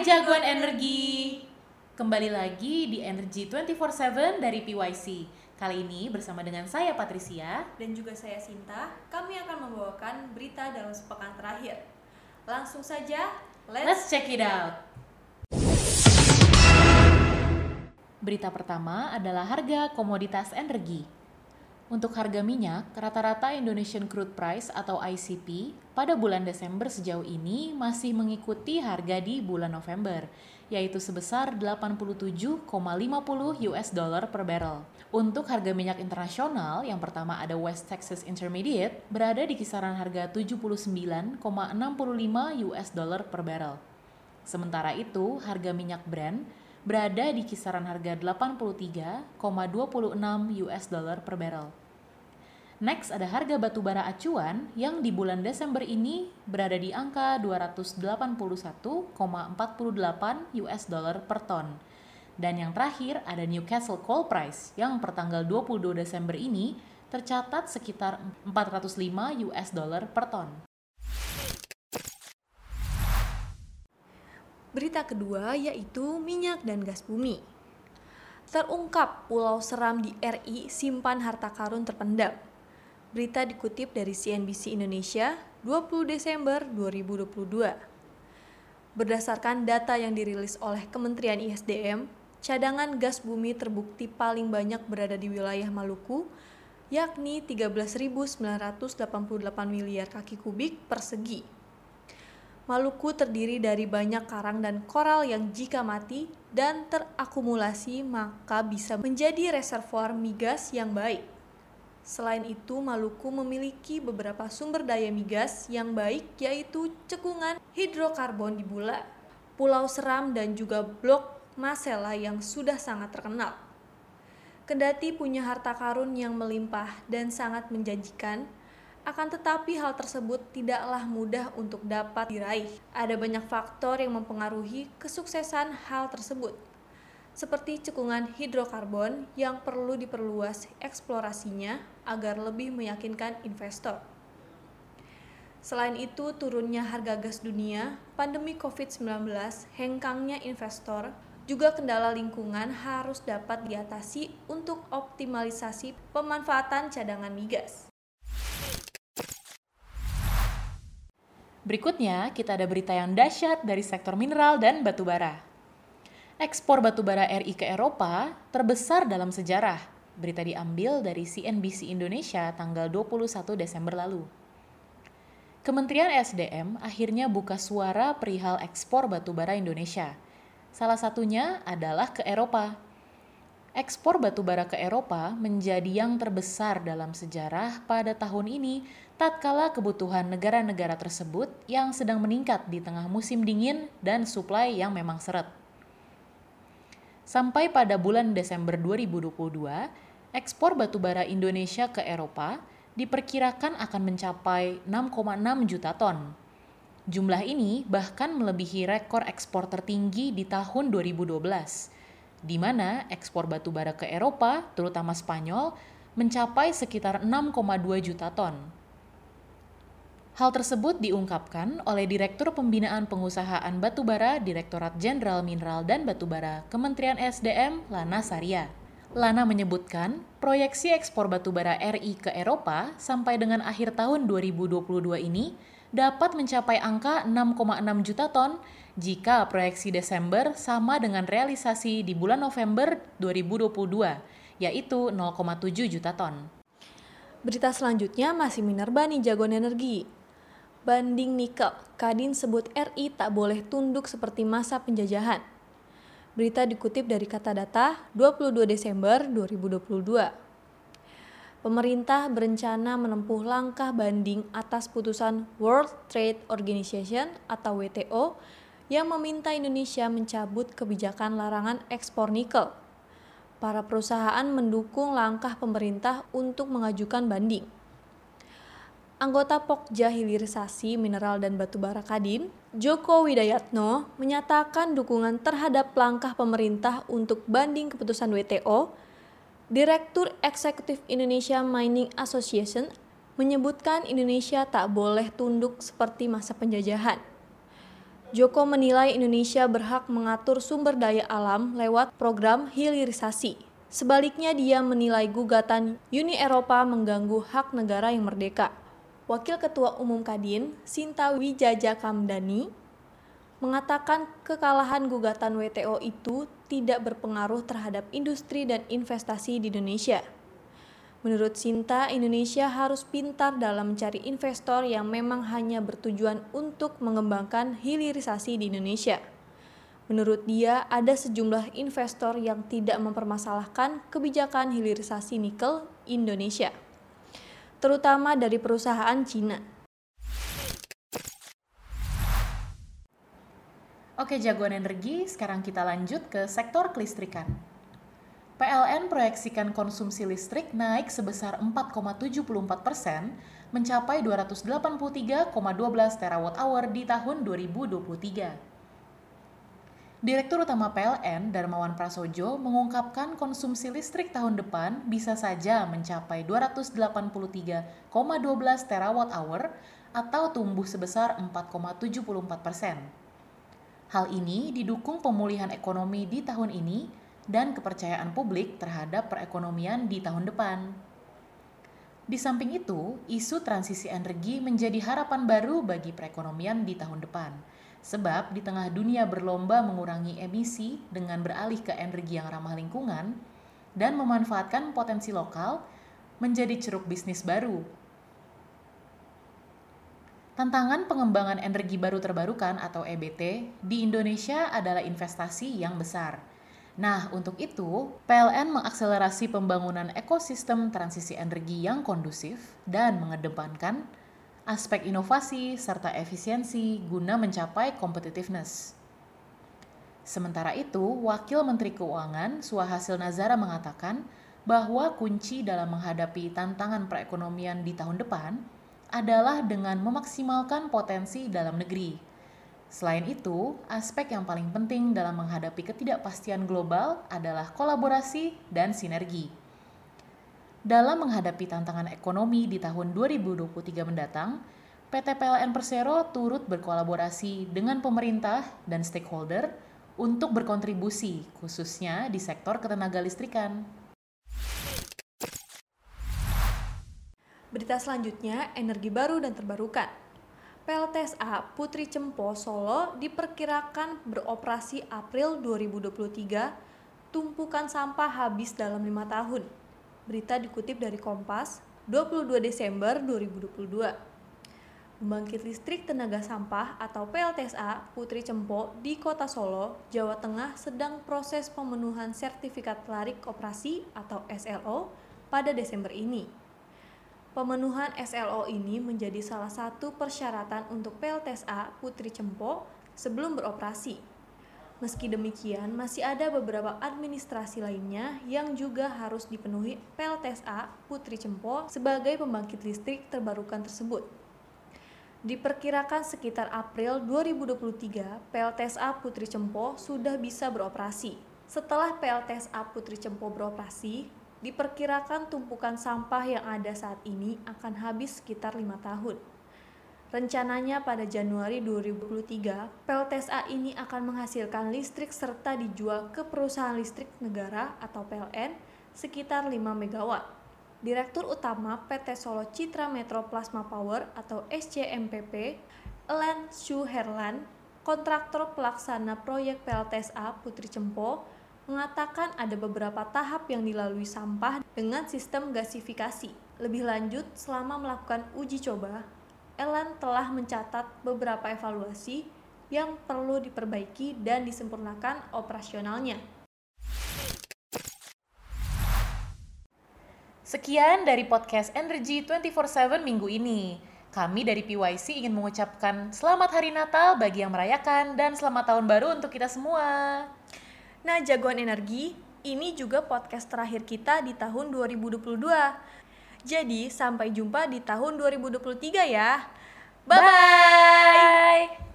Hai jagoan energi. Kembali lagi di Energy 24/7 dari PYC. Kali ini bersama dengan saya Patricia. dan juga saya Sinta, kami akan membawakan berita dalam sepekan terakhir. Langsung saja, let's, Let's check it out. Berita pertama adalah harga komoditas energi. Untuk harga minyak, rata-rata Indonesian Crude Price atau ICP pada bulan Desember sejauh ini masih mengikuti harga di bulan November, yaitu sebesar 87,50 US dollar per barrel. Untuk harga minyak internasional, yang pertama ada West Texas Intermediate, berada di kisaran harga 79,65 US dollar per barrel. Sementara itu, harga minyak Brent berada di kisaran harga 83,26 US dollar per barrel. Next ada harga batu bara acuan yang di bulan Desember ini berada di angka 281,48 US dollar per ton. Dan yang terakhir ada Newcastle Coal Price yang pertanggal 22 Desember ini tercatat sekitar 405 US dollar per ton. Berita kedua yaitu minyak dan gas bumi. Terungkap pulau seram di RI simpan harta karun terpendam. Berita dikutip dari CNBC Indonesia 20 Desember 2022. Berdasarkan data yang dirilis oleh Kementerian ISDM, cadangan gas bumi terbukti paling banyak berada di wilayah Maluku, yakni 13.988 miliar kaki kubik persegi. Maluku terdiri dari banyak karang dan koral yang jika mati dan terakumulasi maka bisa menjadi reservoir migas yang baik. Selain itu, Maluku memiliki beberapa sumber daya migas yang baik yaitu cekungan hidrokarbon di Bula, Pulau Seram dan juga blok Masela yang sudah sangat terkenal. Kendati punya harta karun yang melimpah dan sangat menjanjikan, akan tetapi hal tersebut tidaklah mudah untuk dapat diraih. Ada banyak faktor yang mempengaruhi kesuksesan hal tersebut, seperti cekungan hidrokarbon yang perlu diperluas eksplorasinya agar lebih meyakinkan investor. Selain itu, turunnya harga gas dunia, pandemi COVID-19, hengkangnya investor, juga kendala lingkungan harus dapat diatasi untuk optimalisasi pemanfaatan cadangan migas. Berikutnya, kita ada berita yang dahsyat dari sektor mineral dan batu bara. Ekspor batu bara RI ke Eropa terbesar dalam sejarah. Berita diambil dari CNBC Indonesia tanggal 21 Desember lalu. Kementerian SDM akhirnya buka suara perihal ekspor batu bara Indonesia. Salah satunya adalah ke Eropa. Ekspor batu bara ke Eropa menjadi yang terbesar dalam sejarah pada tahun ini tatkala kebutuhan negara-negara tersebut yang sedang meningkat di tengah musim dingin dan suplai yang memang seret. Sampai pada bulan Desember 2022, ekspor batubara Indonesia ke Eropa diperkirakan akan mencapai 6,6 juta ton. Jumlah ini bahkan melebihi rekor ekspor tertinggi di tahun 2012, di mana ekspor batubara ke Eropa, terutama Spanyol, mencapai sekitar 6,2 juta ton. Hal tersebut diungkapkan oleh Direktur Pembinaan Pengusahaan Batubara Direktorat Jenderal Mineral dan Batubara Kementerian SDM Lana Saria. Lana menyebutkan, proyeksi ekspor batubara RI ke Eropa sampai dengan akhir tahun 2022 ini dapat mencapai angka 6,6 juta ton jika proyeksi Desember sama dengan realisasi di bulan November 2022, yaitu 0,7 juta ton. Berita selanjutnya masih Minerba nih jagoan energi. Banding nikel, Kadin sebut RI tak boleh tunduk seperti masa penjajahan. Berita dikutip dari kata data 22 Desember 2022. Pemerintah berencana menempuh langkah banding atas putusan World Trade Organization atau WTO yang meminta Indonesia mencabut kebijakan larangan ekspor nikel. Para perusahaan mendukung langkah pemerintah untuk mengajukan banding. Anggota Pokja Hilirisasi Mineral dan Batubara Kadin, Joko Widayatno, menyatakan dukungan terhadap langkah pemerintah untuk banding keputusan WTO. Direktur Eksekutif Indonesia Mining Association menyebutkan Indonesia tak boleh tunduk seperti masa penjajahan. Joko menilai Indonesia berhak mengatur sumber daya alam lewat program hilirisasi. Sebaliknya dia menilai gugatan Uni Eropa mengganggu hak negara yang merdeka. Wakil Ketua Umum Kadin, Sinta Wijaja Kamdani, mengatakan kekalahan gugatan WTO itu tidak berpengaruh terhadap industri dan investasi di Indonesia. Menurut Sinta, Indonesia harus pintar dalam mencari investor yang memang hanya bertujuan untuk mengembangkan hilirisasi di Indonesia. Menurut dia, ada sejumlah investor yang tidak mempermasalahkan kebijakan hilirisasi nikel Indonesia, terutama dari perusahaan Cina. Oke, jagoan energi, sekarang kita lanjut ke sektor kelistrikan. PLN proyeksikan konsumsi listrik naik sebesar 4,74 persen, mencapai 283,12 terawatt hour di tahun 2023. Direktur Utama PLN, Darmawan Prasojo, mengungkapkan konsumsi listrik tahun depan bisa saja mencapai 283,12 terawatt hour atau tumbuh sebesar 4,74 persen. Hal ini didukung pemulihan ekonomi di tahun ini dan kepercayaan publik terhadap perekonomian di tahun depan. Di samping itu, isu transisi energi menjadi harapan baru bagi perekonomian di tahun depan. Sebab di tengah dunia berlomba mengurangi emisi dengan beralih ke energi yang ramah lingkungan dan memanfaatkan potensi lokal menjadi ceruk bisnis baru. Tantangan pengembangan energi baru terbarukan atau EBT di Indonesia adalah investasi yang besar – Nah, untuk itu, PLN mengakselerasi pembangunan ekosistem transisi energi yang kondusif dan mengedepankan aspek inovasi serta efisiensi guna mencapai competitiveness. Sementara itu, Wakil Menteri Keuangan Suhasil Nazara mengatakan bahwa kunci dalam menghadapi tantangan perekonomian di tahun depan adalah dengan memaksimalkan potensi dalam negeri Selain itu, aspek yang paling penting dalam menghadapi ketidakpastian global adalah kolaborasi dan sinergi. Dalam menghadapi tantangan ekonomi di tahun 2023 mendatang, PT PLN Persero turut berkolaborasi dengan pemerintah dan stakeholder untuk berkontribusi, khususnya di sektor ketenaga listrikan. Berita selanjutnya, energi baru dan terbarukan. PLTSA Putri Cempo Solo diperkirakan beroperasi April 2023, tumpukan sampah habis dalam lima tahun. Berita dikutip dari Kompas, 22 Desember 2022. Pembangkit listrik tenaga sampah atau PLTSA Putri Cempo di Kota Solo, Jawa Tengah sedang proses pemenuhan sertifikat larik operasi atau SLO pada Desember ini. Pemenuhan SLO ini menjadi salah satu persyaratan untuk PLTSA Putri Cempo sebelum beroperasi. Meski demikian, masih ada beberapa administrasi lainnya yang juga harus dipenuhi PLTSA Putri Cempo sebagai pembangkit listrik terbarukan tersebut. Diperkirakan sekitar April 2023, PLTSA Putri Cempo sudah bisa beroperasi. Setelah PLTSA Putri Cempo beroperasi, Diperkirakan tumpukan sampah yang ada saat ini akan habis sekitar lima tahun. Rencananya pada Januari 2023, PLTSA ini akan menghasilkan listrik serta dijual ke perusahaan listrik negara atau PLN sekitar 5 MW. Direktur Utama PT Solo Citra Metro Plasma Power atau SCMPP, Elan Shu Herlan, kontraktor pelaksana proyek PLTSA Putri Cempo, mengatakan ada beberapa tahap yang dilalui sampah dengan sistem gasifikasi. Lebih lanjut, selama melakukan uji coba, Elan telah mencatat beberapa evaluasi yang perlu diperbaiki dan disempurnakan operasionalnya. Sekian dari podcast Energy 24/7 minggu ini. Kami dari PYC ingin mengucapkan selamat hari Natal bagi yang merayakan dan selamat tahun baru untuk kita semua. Nah, jagoan energi, ini juga podcast terakhir kita di tahun 2022. Jadi, sampai jumpa di tahun 2023 ya. Bye-bye! Bye.